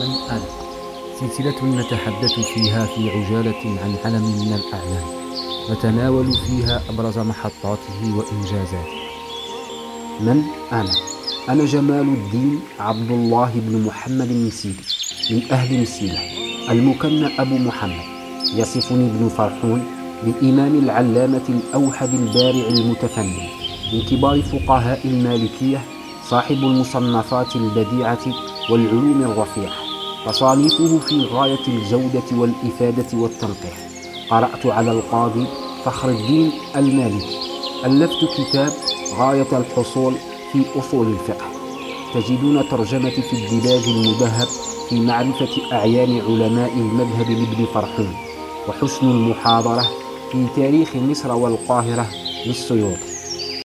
من أنا سلسلة نتحدث فيها في عجالة عن علم من الأعلام نتناول فيها أبرز محطاته وإنجازاته من أنا؟ أنا جمال الدين عبد الله بن محمد المسيدي من أهل مسيلة المكنى أبو محمد يصفني ابن فرحون بالإمام العلامة الأوحد البارع المتفنن من كبار فقهاء المالكية صاحب المصنفات البديعة والعلوم الرفيعة تصانيفه في غاية الجودة والإفادة والتنقيح. قرأت على القاضي فخر الدين المالكي. ألفت كتاب غاية الحصول في أصول الفقه. تجدون ترجمتي في الدباج المذهب في معرفة أعيان علماء المذهب لابن فرحون وحسن المحاضرة في تاريخ مصر والقاهرة للسيوطي